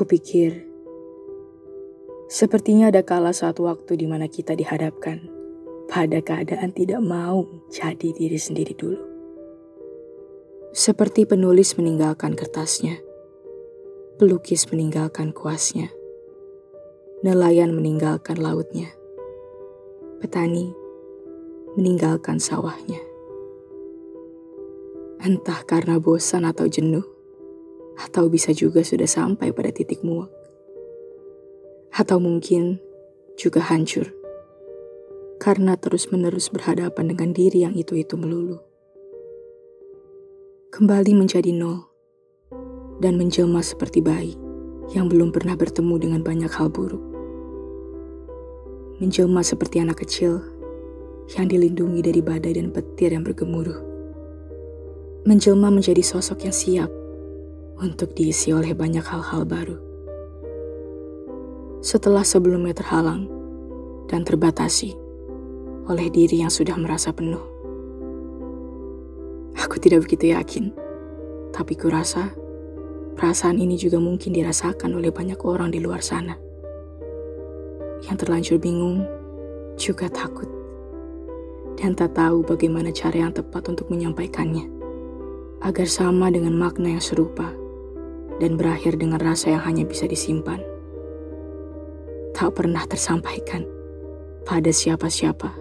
Kupikir, sepertinya ada kala saat waktu di mana kita dihadapkan pada keadaan tidak mau jadi diri sendiri dulu. Seperti penulis meninggalkan kertasnya, pelukis meninggalkan kuasnya, nelayan meninggalkan lautnya, petani meninggalkan sawahnya. Entah karena bosan atau jenuh, atau bisa juga sudah sampai pada titik muak. Atau mungkin juga hancur karena terus-menerus berhadapan dengan diri yang itu-itu melulu. Kembali menjadi nol dan menjelma seperti bayi yang belum pernah bertemu dengan banyak hal buruk. Menjelma seperti anak kecil yang dilindungi dari badai dan petir yang bergemuruh. Menjelma menjadi sosok yang siap untuk diisi oleh banyak hal-hal baru. Setelah sebelumnya terhalang dan terbatasi oleh diri yang sudah merasa penuh. Aku tidak begitu yakin, tapi kurasa perasaan ini juga mungkin dirasakan oleh banyak orang di luar sana. Yang terlanjur bingung, juga takut, dan tak tahu bagaimana cara yang tepat untuk menyampaikannya, agar sama dengan makna yang serupa dan berakhir dengan rasa yang hanya bisa disimpan. Tak pernah tersampaikan pada siapa-siapa